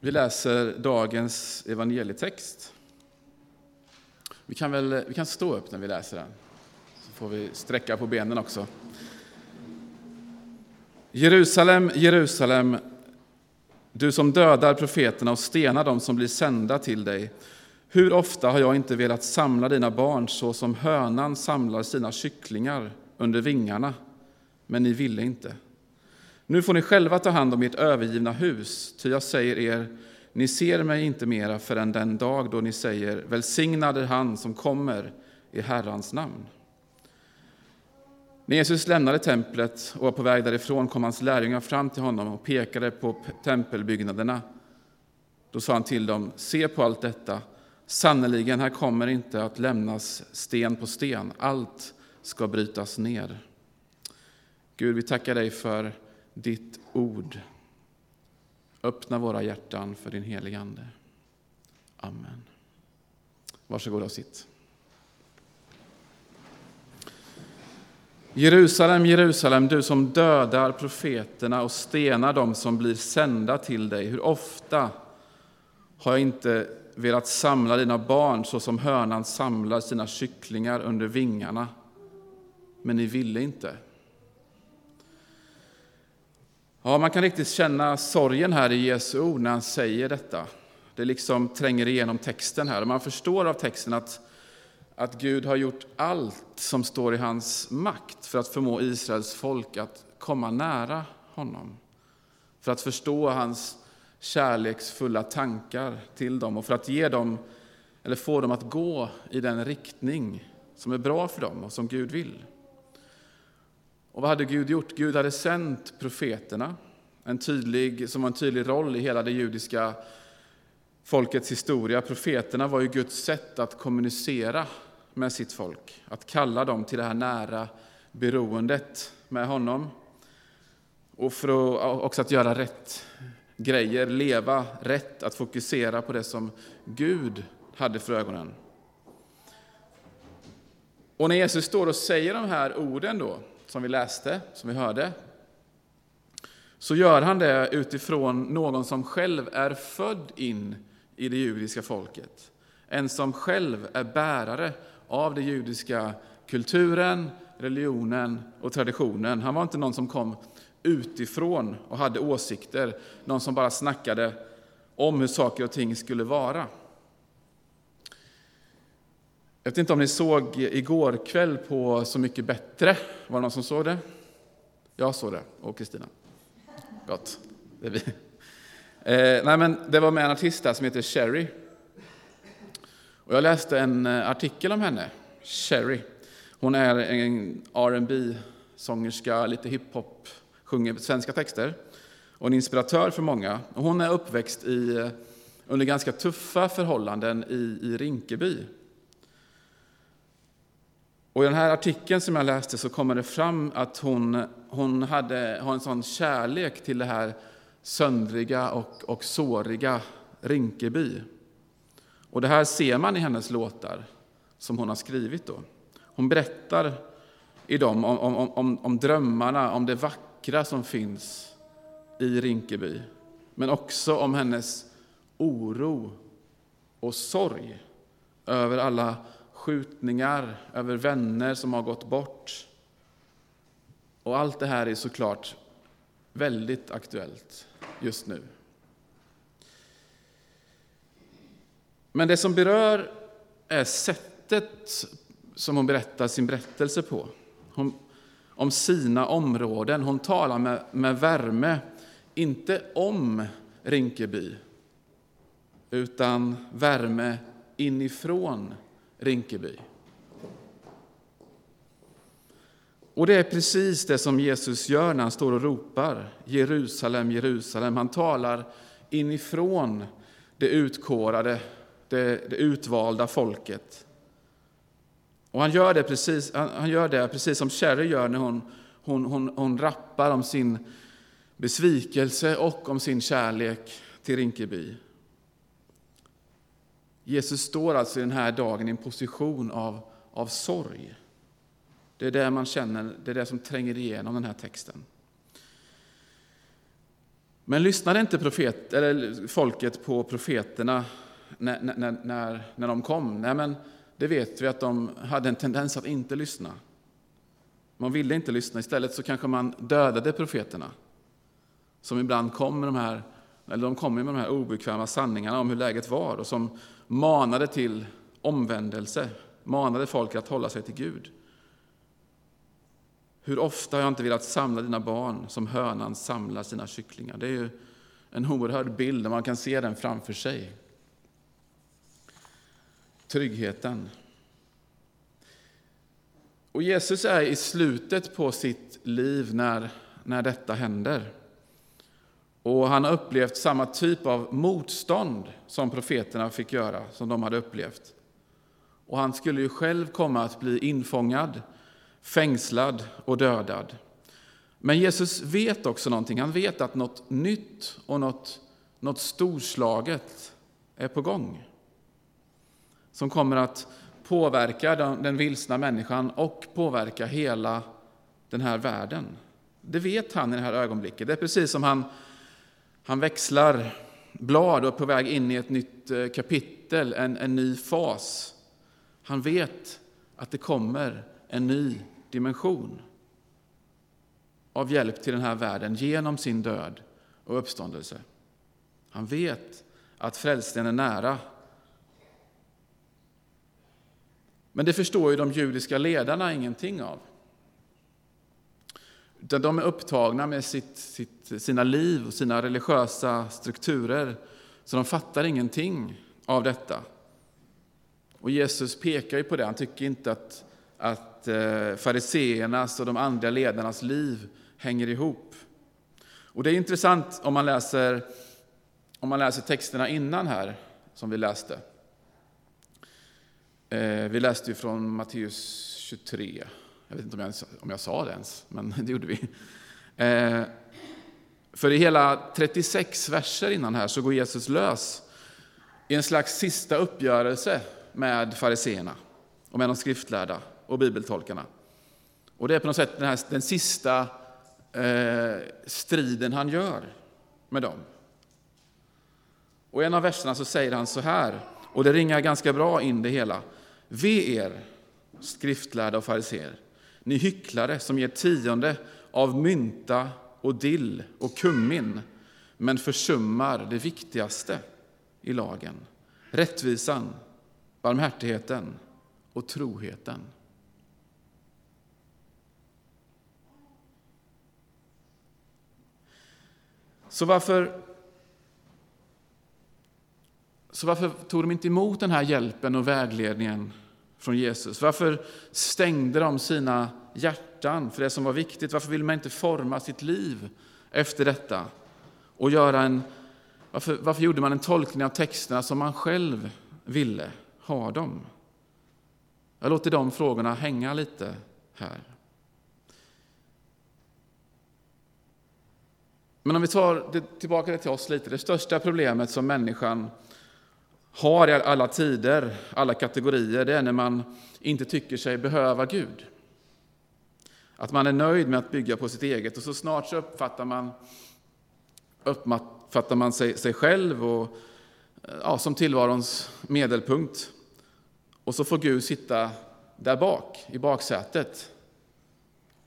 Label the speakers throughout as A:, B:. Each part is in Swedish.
A: Vi läser dagens evangelietext. Vi kan, väl, vi kan stå upp när vi läser den, så får vi sträcka på benen också. Jerusalem, Jerusalem, du som dödar profeterna och stenar dem som blir sända till dig. Hur ofta har jag inte velat samla dina barn så som hönan samlar sina kycklingar under vingarna, men ni ville inte. Nu får ni själva ta hand om ert övergivna hus, ty jag säger er, ni ser mig inte mera förrän den dag då ni säger, välsignad är han som kommer i Herrans namn. När Jesus lämnade templet och var på väg därifrån kom hans lärjungar fram till honom och pekade på tempelbyggnaderna. Då sa han till dem, se på allt detta, sannerligen, här kommer inte att lämnas sten på sten, allt ska brytas ner. Gud, vi tackar dig för ditt ord. Öppna våra hjärtan för din helige Ande. Amen. Varsågod och sitt. Jerusalem, Jerusalem, du som dödar profeterna och stenar dem som blir sända till dig. Hur ofta har jag inte velat samla dina barn så som hönan samlar sina kycklingar under vingarna, men ni ville inte. Ja, man kan riktigt känna sorgen här i Jesu ord när han säger detta. Det liksom tränger igenom texten här. Och man förstår av texten att, att Gud har gjort allt som står i hans makt för att förmå Israels folk att komma nära honom. För att förstå hans kärleksfulla tankar till dem och för att ge dem, eller få dem att gå i den riktning som är bra för dem och som Gud vill. Och vad hade Gud gjort? Gud hade sänt profeterna, en tydlig, som har en tydlig roll i hela det judiska folkets historia. Profeterna var ju Guds sätt att kommunicera med sitt folk, att kalla dem till det här nära beroendet med honom. Och för att, också att göra rätt grejer, leva rätt, att fokusera på det som Gud hade för ögonen. Och när Jesus står och säger de här orden då, som vi läste, som vi hörde, så gör han det utifrån någon som själv är född in i det judiska folket. En som själv är bärare av den judiska kulturen, religionen och traditionen. Han var inte någon som kom utifrån och hade åsikter, någon som bara snackade om hur saker och ting skulle vara. Jag vet inte om ni såg igår kväll på Så mycket bättre. Var det någon som såg det? Jag såg det, och Kristina. Gott, det är vi. Eh, nej, men det var med en artist där som heter Sherry. Och jag läste en eh, artikel om henne, Sherry. Hon är en rb sångerska lite hiphop, sjunger svenska texter och en inspiratör för många. Hon är uppväxt i, eh, under ganska tuffa förhållanden i, i Rinkeby och I den här artikeln som jag läste så kommer det fram att hon, hon hade, har en sån kärlek till det här söndriga och, och såriga Rinkeby. Och det här ser man i hennes låtar som hon har skrivit. Då. Hon berättar i dem om, om, om, om drömmarna, om det vackra som finns i Rinkeby. Men också om hennes oro och sorg över alla skjutningar, över vänner som har gått bort. Och allt det här är såklart väldigt aktuellt just nu. Men det som berör är sättet som hon berättar sin berättelse på. Hon, om sina områden. Hon talar med, med värme, inte om Rinkeby, utan värme inifrån Rinkeby. Och det är precis det som Jesus gör när han står och ropar Jerusalem, Jerusalem. Han talar inifrån det utkårade, det, det utvalda folket. Och han gör det precis, han gör det precis som Cherry gör när hon, hon, hon, hon rappar om sin besvikelse och om sin kärlek till Rinkeby. Jesus står alltså i den här dagen i en position av, av sorg. Det är det man känner, det är det som tränger igenom den här texten. Men lyssnade inte profet, eller folket på profeterna när, när, när, när de kom? Nej, men det vet vi att de hade en tendens att inte lyssna. Man ville inte lyssna. Istället så kanske man dödade profeterna som ibland kom med de här, eller de kom med de här obekväma sanningarna om hur läget var och som manade till omvändelse, manade folk att hålla sig till Gud. Hur ofta har jag inte velat samla dina barn som hönan samlar sina kycklingar? Det är ju en oerhörd bild, och man kan se den framför sig. Tryggheten. Och Jesus är i slutet på sitt liv när, när detta händer. Och han har upplevt samma typ av motstånd som profeterna fick göra, som de hade upplevt. Och han skulle ju själv komma att bli infångad, fängslad och dödad. Men Jesus vet också någonting. Han vet att något nytt och något, något storslaget är på gång. Som kommer att påverka den vilsna människan och påverka hela den här världen. Det vet han i det här ögonblicket. Det är precis som han, han växlar blad och är på väg in i ett nytt eh, kapitel, en, en ny fas. Han vet att det kommer en ny dimension av hjälp till den här världen genom sin död och uppståndelse. Han vet att frälsningen är nära Men det förstår ju de judiska ledarna ingenting av. Utan de är upptagna med sitt, sitt, sina liv och sina religiösa strukturer, så de fattar ingenting av detta. Och Jesus pekar ju på det. Han tycker inte att, att eh, fariseernas och de andra ledarnas liv hänger ihop. Och Det är intressant om man läser, om man läser texterna innan här, som vi läste. Eh, vi läste ju från Matteus 23. Jag vet inte om jag, om jag sa det ens, men det gjorde vi. Eh, för i hela 36 verser innan här så går Jesus lös i en slags sista uppgörelse med fariseerna och med de skriftlärda och bibeltolkarna. Och det är på något sätt den, här, den sista eh, striden han gör med dem. Och i en av verserna så säger han så här, och det ringar ganska bra in det hela. Ve er, skriftlärda och fariseer, ni hycklare som ger tionde av mynta och dill och kummin men försummar det viktigaste i lagen, rättvisan, barmhärtigheten och troheten. Så varför, så varför tog de inte emot den här hjälpen och vägledningen från Jesus? Varför stängde de sina hjärtan för det som var viktigt? Varför ville man inte forma sitt liv efter detta? Och göra en, varför, varför gjorde man en tolkning av texterna som man själv ville ha dem? Jag låter de frågorna hänga lite här. Men om vi tar det, tillbaka det till oss lite, det största problemet som människan har i alla tider, alla kategorier, det är när man inte tycker sig behöva Gud. Att man är nöjd med att bygga på sitt eget och så snart så uppfattar man, uppfattar man sig, sig själv och, ja, som tillvarons medelpunkt. Och så får Gud sitta där bak, i baksätet,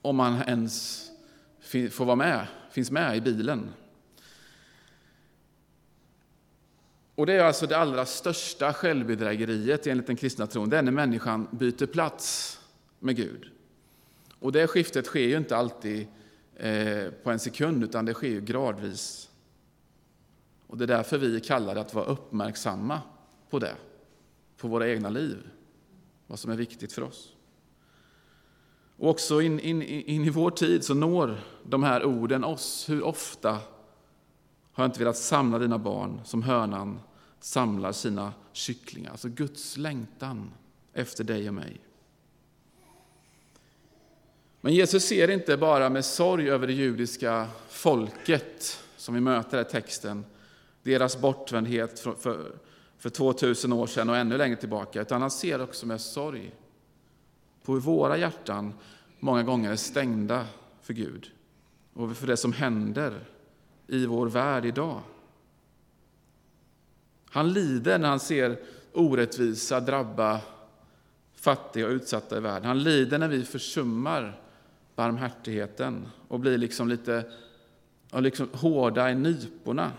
A: om man ens får vara med, finns med i bilen. Och det är alltså det allra största självbedrägeriet enligt den kristna tron, det är när människan byter plats med Gud. Och det skiftet sker ju inte alltid eh, på en sekund, utan det sker ju gradvis. Och det är därför vi är kallade att vara uppmärksamma på det, på våra egna liv, vad som är viktigt för oss. Och också in, in, in i vår tid så når de här orden oss. Hur ofta har jag inte velat samla dina barn som hönan samlar sina kycklingar. Alltså Guds längtan efter dig och mig. Men Jesus ser inte bara med sorg över det judiska folket, som vi möter i texten, deras bortvändhet för, för, för 2000 år sedan och ännu längre tillbaka, utan han ser också med sorg på hur våra hjärtan många gånger är stängda för Gud och för det som händer i vår värld idag. Han lider när han ser orättvisa drabba fattiga och utsatta i världen. Han lider när vi försummar barmhärtigheten och blir liksom lite liksom hårda i nyporna.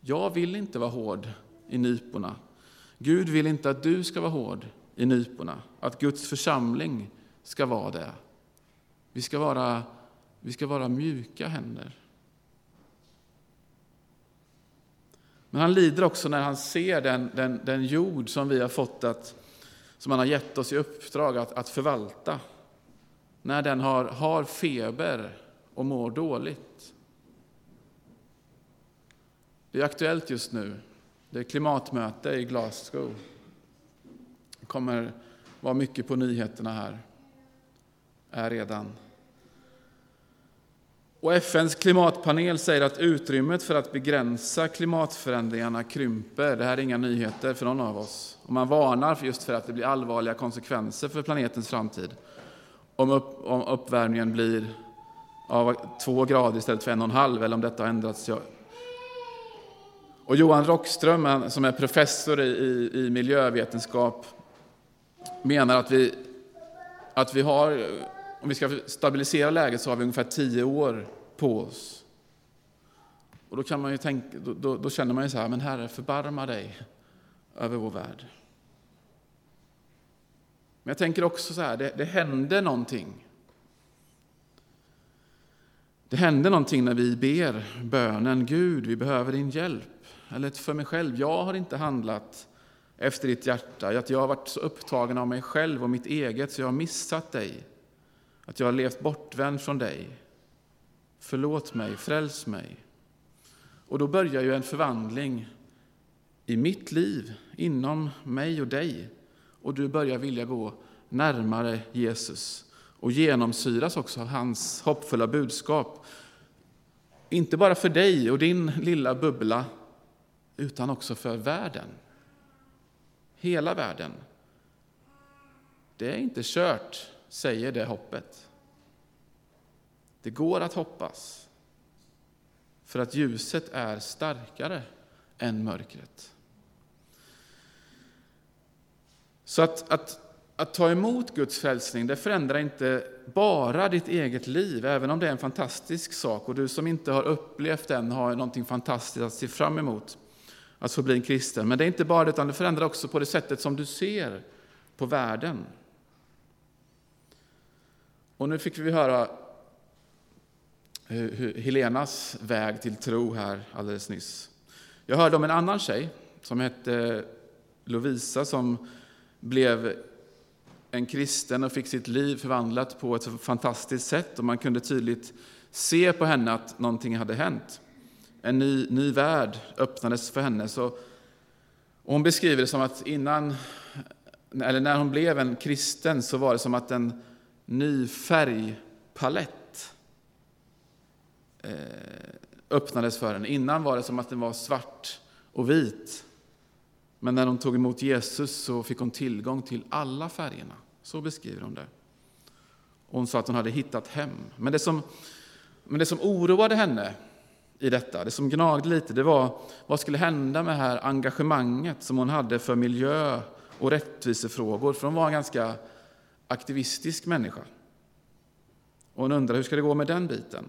A: Jag vill inte vara hård i nyporna. Gud vill inte att du ska vara hård i nyporna, att Guds församling ska vara det. Vi ska vara, vi ska vara mjuka händer. Men han lider också när han ser den, den, den jord som vi har fått att, som han har gett oss i uppdrag att, att förvalta. När den har, har feber och mår dåligt. Det är aktuellt just nu. Det är klimatmöte i Glasgow. Det kommer vara mycket på nyheterna här. Är redan. Och FNs klimatpanel säger att utrymmet för att begränsa klimatförändringarna krymper. Det här är inga nyheter för någon av oss. Och man varnar just för att det blir allvarliga konsekvenser för planetens framtid om, upp, om uppvärmningen blir av två grader istället för en och en halv, eller om detta har ändrats. Och Johan Rockström, som är professor i, i, i miljövetenskap, menar att vi, att vi har om vi ska stabilisera läget så har vi ungefär tio år på oss. Och då, kan man ju tänka, då, då, då känner man ju så här, men Herre, förbarma dig över vår värld. Men jag tänker också så här, det, det händer någonting. Det händer någonting när vi ber bönen Gud, vi behöver din hjälp. Eller för mig själv, jag har inte handlat efter ditt hjärta. Att jag har varit så upptagen av mig själv och mitt eget så jag har missat dig. Att jag har levt bortvänd från dig. Förlåt mig, fräls mig. Och då börjar ju en förvandling i mitt liv, inom mig och dig. Och du börjar vilja gå närmare Jesus och genomsyras också av hans hoppfulla budskap. Inte bara för dig och din lilla bubbla, utan också för världen. Hela världen. Det är inte kört säger det hoppet. Det går att hoppas, för att ljuset är starkare än mörkret. Så att, att, att ta emot Guds frälsning, det förändrar inte bara ditt eget liv, även om det är en fantastisk sak. Och du som inte har upplevt den har någonting fantastiskt att se fram emot, att få bli en kristen. Men det är inte bara det, utan det förändrar också på det sättet som du ser på världen. Och nu fick vi höra eh, Helenas väg till tro här alldeles nyss. Jag hörde om en annan tjej som hette eh, Lovisa som blev en kristen och fick sitt liv förvandlat på ett fantastiskt sätt och man kunde tydligt se på henne att någonting hade hänt. En ny, ny värld öppnades för henne. Så, hon beskriver det som att innan, eller när hon blev en kristen så var det som att den ny färgpalett eh, öppnades för henne. Innan var det som att den var svart och vit. Men när hon tog emot Jesus så fick hon tillgång till alla färgerna. Så beskriver hon det. hon sa att hon hade hittat hem. Men det som, men det som oroade henne i detta, det som gnagde lite, det var vad skulle hända med det här engagemanget som hon hade för miljö och rättvisefrågor. För hon var ganska aktivistisk människa. Och hon undrade hur ska det gå med den biten.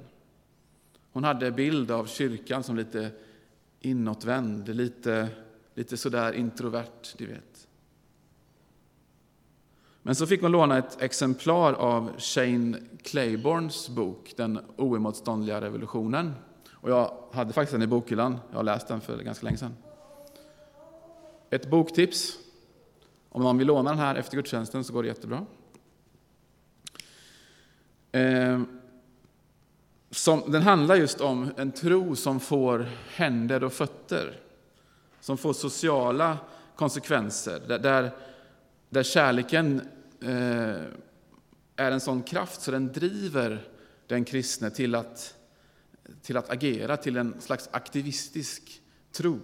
A: Hon hade bild av kyrkan som lite inåtvänd, lite, lite sådär introvert, du vet. Men så fick hon låna ett exemplar av Shane Claiborns bok Den oemotståndliga revolutionen. Och jag hade faktiskt den i bokhyllan, jag har läst den för ganska länge sedan. Ett boktips, om någon vill låna den här efter gudstjänsten så går det jättebra. Eh, som, den handlar just om en tro som får händer och fötter, som får sociala konsekvenser, där, där, där kärleken eh, är en sån kraft så den driver den kristne till att, till att agera, till en slags aktivistisk tro.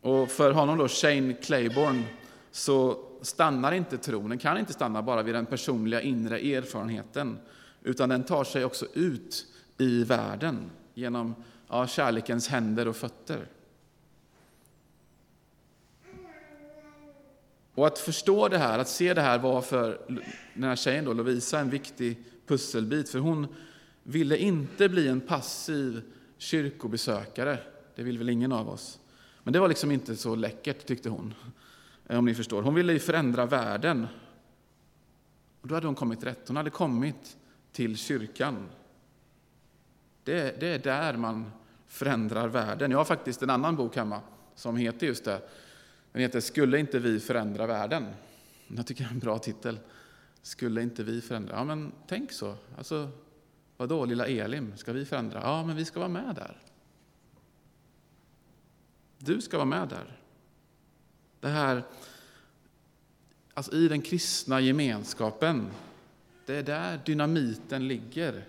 A: Och för honom då, Shane Claiborne, så stannar inte tron, den kan inte stanna bara vid den personliga inre erfarenheten, utan den tar sig också ut i världen genom ja, kärlekens händer och fötter. Och att förstå det här, att se det här var för den här tjejen då, Lovisa en viktig pusselbit, för hon ville inte bli en passiv kyrkobesökare. Det vill väl ingen av oss. Men det var liksom inte så läckert, tyckte hon. Eh, om ni förstår. Hon ville ju förändra världen. Och då hade hon kommit rätt. Hon hade kommit till kyrkan. Det, det är där man förändrar världen. Jag har faktiskt en annan bok hemma som heter just det. Den heter Skulle inte vi förändra världen? Jag tycker det är en bra titel. Skulle inte vi förändra? Ja, men tänk så. Alltså, vadå, lilla Elim, ska vi förändra? Ja, men vi ska vara med där. Du ska vara med där. Det här, alltså i den kristna gemenskapen, det är där dynamiten ligger.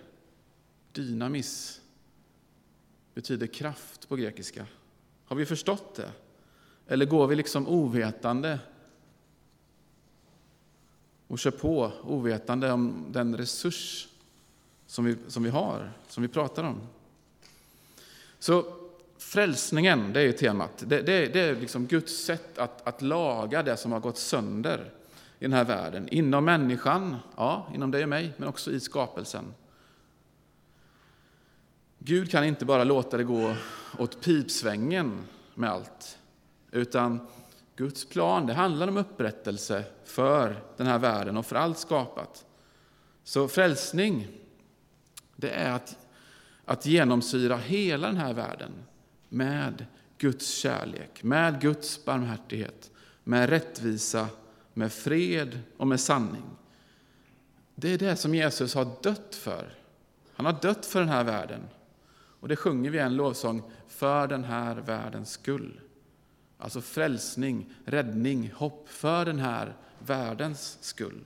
A: Dynamis betyder kraft på grekiska. Har vi förstått det? Eller går vi liksom ovetande och kör på ovetande om den resurs som vi, som vi har, som vi pratar om? Så frälsningen, det är ju temat. Det, det, det är liksom Guds sätt att, att laga det som har gått sönder i den här världen. Inom människan, ja, inom dig och mig, men också i skapelsen. Gud kan inte bara låta det gå åt pipsvängen med allt, utan Guds plan det handlar om upprättelse för den här världen och för allt skapat. Så frälsning, det är att, att genomsyra hela den här världen med Guds kärlek, med Guds barmhärtighet, med rättvisa, med fred och med sanning. Det är det som Jesus har dött för. Han har dött för den här världen. Och det sjunger vi en lovsång, för den här världens skull. Alltså frälsning, räddning, hopp för den här världens skull.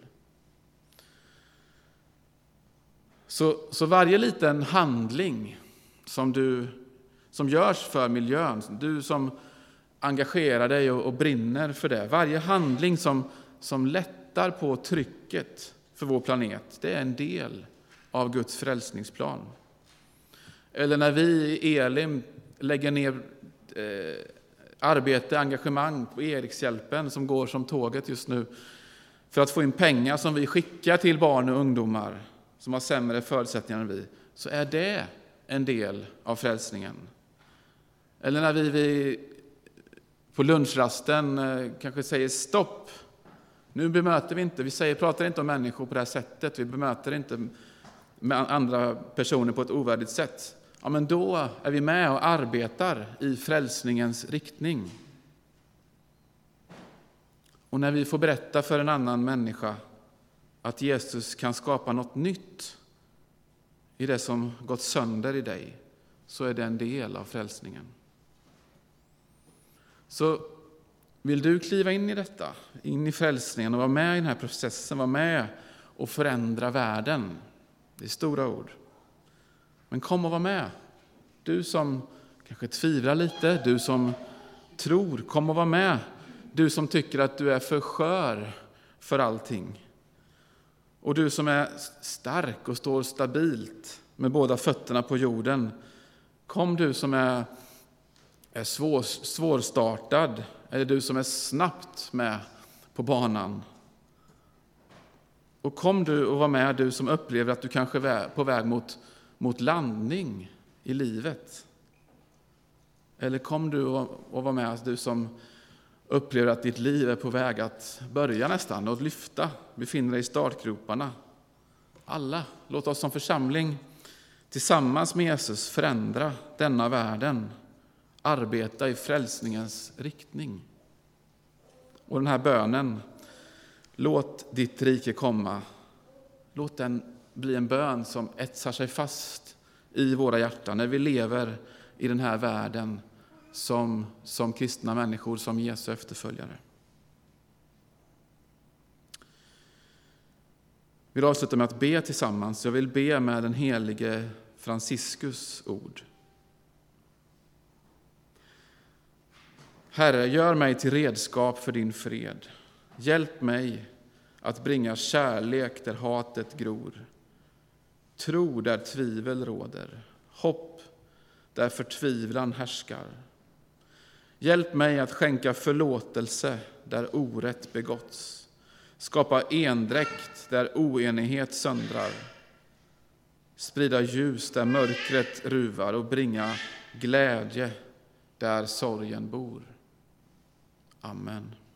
A: Så, så varje liten handling som du som görs för miljön, du som engagerar dig och, och brinner för det, varje handling som, som lättar på trycket för vår planet, det är en del av Guds frälsningsplan. Eller när vi i Elim lägger ner eh, arbete, engagemang på Erikshjälpen som går som tåget just nu för att få in pengar som vi skickar till barn och ungdomar som har sämre förutsättningar än vi, så är det en del av frälsningen. Eller när vi, vi på lunchrasten eh, kanske säger stopp. Nu bemöter vi inte, vi säger, pratar inte om människor på det här sättet, vi bemöter inte med andra personer på ett ovärdigt sätt ja, men då är vi med och arbetar i frälsningens riktning. Och när vi får berätta för en annan människa att Jesus kan skapa något nytt i det som gått sönder i dig, så är det en del av frälsningen. Så vill du kliva in i detta, in i frälsningen och vara med i den här processen, vara med och förändra världen. Det är stora ord. Men kom och var med. Du som kanske tvivlar lite, du som tror, kom och var med. Du som tycker att du är för skör för allting. Och du som är stark och står stabilt med båda fötterna på jorden. Kom du som är, är svår, svårstartad, eller du som är snabbt med på banan. Och kom du och var med, du som upplever att du kanske är på väg mot mot landning i livet? Eller kom du och var med, du som upplever att ditt liv är på väg att börja nästan och lyfta, befinner dig i startgroparna? Alla, låt oss som församling tillsammans med Jesus förändra denna världen, arbeta i frälsningens riktning. Och den här bönen, låt ditt rike komma, låt den bli en bön som etsar sig fast i våra hjärtan när vi lever i den här världen som, som kristna människor, som Jesu efterföljare. Jag vill avsluta med att be tillsammans. Jag vill be med den helige Franciscus ord. Herre, gör mig till redskap för din fred. Hjälp mig att bringa kärlek där hatet gror tro där tvivel råder, hopp där förtvivlan härskar. Hjälp mig att skänka förlåtelse där orätt begåtts, skapa endräkt där oenighet söndrar, sprida ljus där mörkret ruvar och bringa glädje där sorgen bor. Amen.